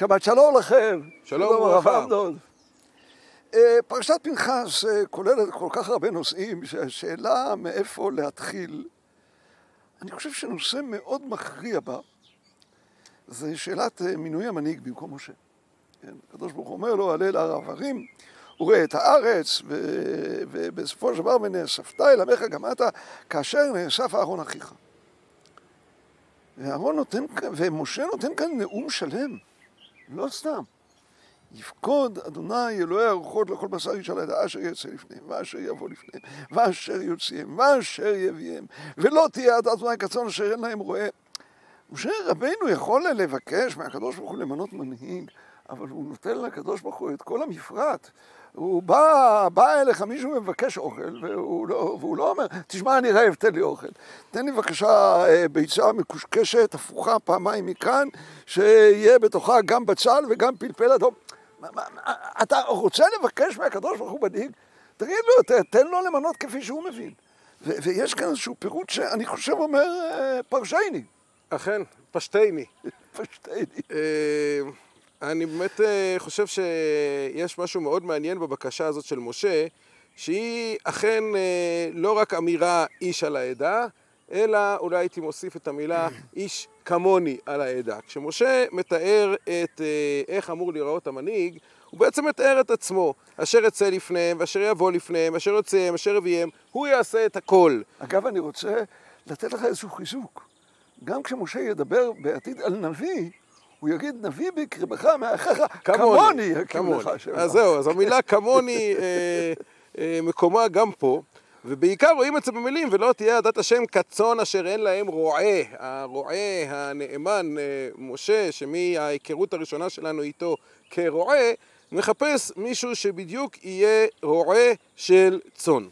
שבת שלום לכם. שלום וברכה. אה, פרשת פנחס אה, כוללת כל כך הרבה נושאים, שהשאלה מאיפה להתחיל, אני חושב שנושא מאוד מכריע בה, זה שאלת אה, מינוי המנהיג במקום משה. כן, הקדוש ברוך הוא אומר לו, עלה להר העברים, וראה את הארץ, ובסופו של דבר ונאספת אל עמך גם אתה, כאשר נאסף אהרון אחיך. ואהרון נותן, ומשה נותן כאן נאום שלם, לא סתם. יפקוד אדוני אלוהי הרוחות לכל בשר איש על הידע אשר יצא לפניהם, ואשר יבוא לפניהם, ואשר יוציאם, ואשר יביאם, ולא תהיה עד אדוני כצאן אשר אין להם רועה. משה רבינו יכול לבקש מהקדוש ברוך הוא למנות מנהיג, אבל הוא נותן לקדוש ברוך הוא את כל המפרט. הוא בא, בא אליך מישהו ומבקש אוכל, והוא לא, והוא לא אומר, תשמע, אני רעב, תן לי אוכל. תן לי בבקשה אה, ביצה מקושקשת, הפוכה פעמיים מכאן, שיהיה בתוכה גם בצל וגם פלפל אדום. אתה רוצה לבקש מהקדוש ברוך הוא מנהיג? תגיד לו, תן לו למנות כפי שהוא מבין. ויש כאן איזשהו פירוט שאני חושב אומר אה, פרשייני. אכן, פשטייני. פשטייני. אה, אני באמת אה, חושב שיש משהו מאוד מעניין בבקשה הזאת של משה, שהיא אכן לא רק אמירה איש על העדה, אלא אולי הייתי מוסיף את המילה איש כמוני על העדה. כשמשה מתאר את אה, איך אמור להיראות המנהיג, הוא בעצם מתאר את עצמו, אשר יצא לפניהם, ואשר יבוא לפניהם, אשר יוצאיהם, אשר יביאם, הוא יעשה את הכל. אגב, אני רוצה לתת לך איזשהו חיזוק. גם כשמשה ידבר בעתיד על נביא, הוא יגיד, נביא בקרבך מאחיך, כמוני יקים לך השם. אז זהו, אז המילה כמוני אה, אה, מקומה גם פה. ובעיקר רואים את זה במילים, ולא תהיה עדת השם כצאן אשר אין להם רועה. הרועה הנאמן, אה, משה, שמההיכרות הראשונה שלנו איתו כרועה, מחפש מישהו שבדיוק יהיה רועה של צאן.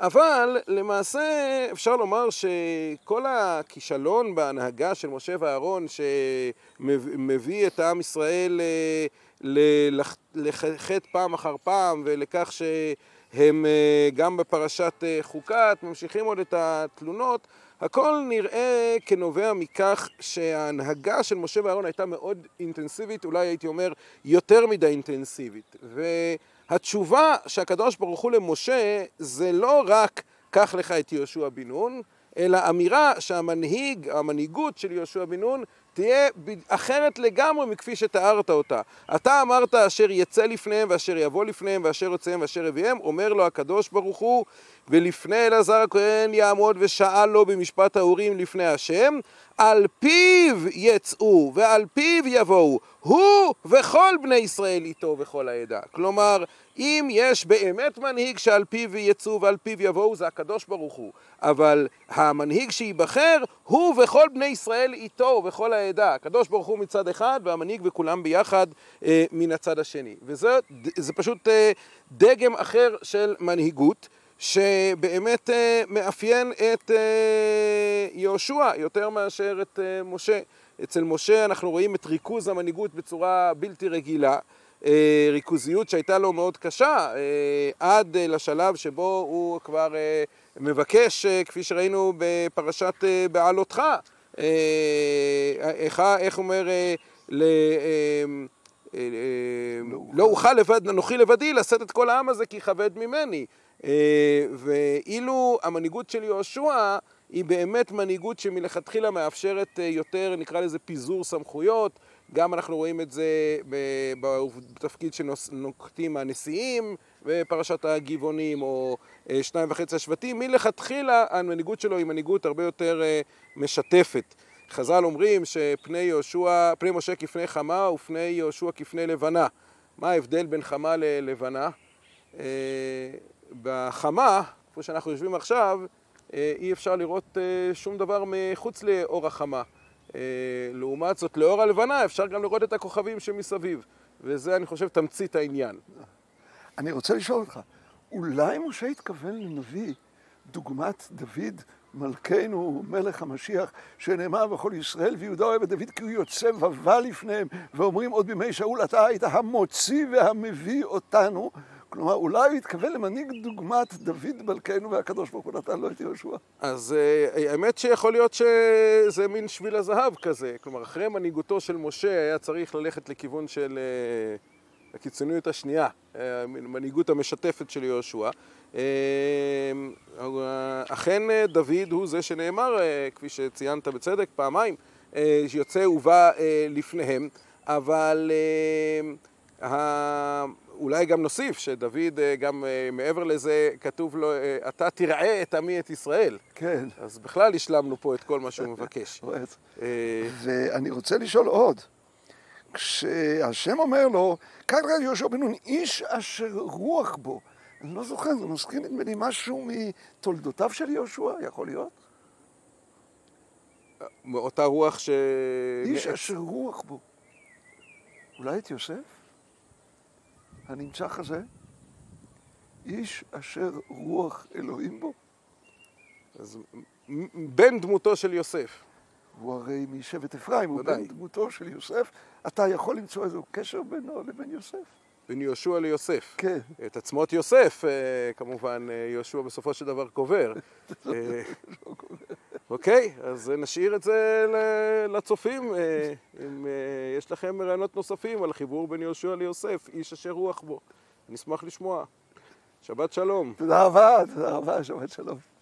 אבל למעשה אפשר לומר שכל הכישלון בהנהגה של משה ואהרון שמביא את עם ישראל אה, לחטא פעם אחר פעם ולכך ש... הם אה, גם בפרשת אה, חוקת ממשיכים עוד את התלונות, הכל נראה כנובע מכך שההנהגה של משה ואהרון הייתה מאוד אינטנסיבית, אולי הייתי אומר יותר מדי אינטנסיבית. והתשובה שהקדוש ברוך הוא למשה זה לא רק קח לך את יהושע בן נון, אלא אמירה שהמנהיג, המנהיגות של יהושע בן נון תהיה אחרת לגמרי מכפי שתיארת אותה. אתה אמרת אשר יצא לפניהם ואשר יבוא לפניהם ואשר יוצאיהם ואשר יביאם, אומר לו הקדוש ברוך הוא, ולפני אלעזר הכהן יעמוד ושאל לו במשפט האורים לפני השם, על פיו יצאו ועל פיו יבואו, הוא וכל בני ישראל איתו וכל העדה. כלומר, אם יש באמת מנהיג שעל פיו יצאו ועל פיו יבואו, זה הקדוש ברוך הוא. אבל המנהיג שייבחר, הוא וכל בני ישראל איתו וכל העדה. הקדוש ברוך הוא מצד אחד, והמנהיג וכולם ביחד אה, מן הצד השני. וזה פשוט אה, דגם אחר של מנהיגות. שבאמת אה, מאפיין את אה, יהושע יותר מאשר את אה, משה. אצל משה אנחנו רואים את ריכוז המנהיגות בצורה בלתי רגילה, ריכוזיות שהייתה לו מאוד קשה, עד לשלב שבו הוא כבר מבקש, כפי שראינו בפרשת בעלותך, איך אומר, לא אוכל לבד, אנוכי לבדי לשאת את כל העם הזה כי כבד ממני. אה, ואילו המנהיגות של יהושע היא באמת מנהיגות שמלכתחילה מאפשרת אה, יותר, נקרא לזה פיזור סמכויות, גם אנחנו רואים את זה בתפקיד שנוקטים הנשיאים בפרשת הגבעונים או אה, שניים וחצי השבטים, מלכתחילה המנהיגות שלו היא מנהיגות הרבה יותר משתפת. חז"ל אומרים שפני יהושע, פני משה כפני חמה ופני יהושע כפני לבנה. מה ההבדל בין חמה ללבנה? בחמה, כמו שאנחנו יושבים עכשיו, אה, אי אפשר לראות אה, שום דבר מחוץ לאור החמה. אה, לעומת זאת, לאור הלבנה אפשר גם לראות את הכוכבים שמסביב. וזה, אני חושב, תמצית העניין. אני רוצה לשאול אותך, אולי משה התכוון לנביא דוגמת דוד מלכנו, מלך המשיח, שנאמר בכל ישראל, ויהודה אוהב את דוד כי הוא יוצא ובא לפניהם, ואומרים עוד בימי שאול, אתה היית המוציא והמביא אותנו. כלומר, אולי הוא התכוון למנהיג דוגמת דוד מלכנו והקדוש ברוך הוא נתן לו את יהושע. אז אה, האמת שיכול להיות שזה מין שביל הזהב כזה. כלומר, אחרי מנהיגותו של משה היה צריך ללכת לכיוון של אה, הקיצוניות השנייה, אה, המנהיגות המשתפת של יהושע. אה, אכן אה, דוד הוא זה שנאמר, אה, כפי שציינת בצדק, פעמיים, אה, שיוצא ובא אה, לפניהם, אבל אה, אולי גם נוסיף שדוד, אה, גם אה, מעבר לזה, כתוב לו, אה, אתה תראה את עמי את ישראל. כן, אז בכלל השלמנו פה את כל מה שהוא מבקש. אה, ואני רוצה לשאול עוד. כשהשם אומר לו, קרא יהושע בן נון, איש אשר רוח בו. אני לא זוכר, זה מזכיר נדמה לי משהו מתולדותיו של יהושע, יכול להיות? מאותה רוח ש... איש אשר רוח בו. אולי את יוסף? הנמצא כזה? איש אשר רוח אלוהים בו? אז בן דמותו של יוסף. הוא הרי משבט אפרים, הוא. בן דמותו של יוסף. אתה יכול למצוא איזה קשר בינו לבין יוסף. בין יהושע ליוסף. כן. את עצמות יוסף, אה, כמובן, אה, יהושע בסופו של דבר קובר. אה, אוקיי, אז נשאיר את זה לצופים. אם יש לכם רעיונות נוספים על החיבור בין יהושע ליוסף, איש אשר רוח בו. נשמח לשמוע. שבת שלום. תודה רבה, תודה רבה, שבת שלום.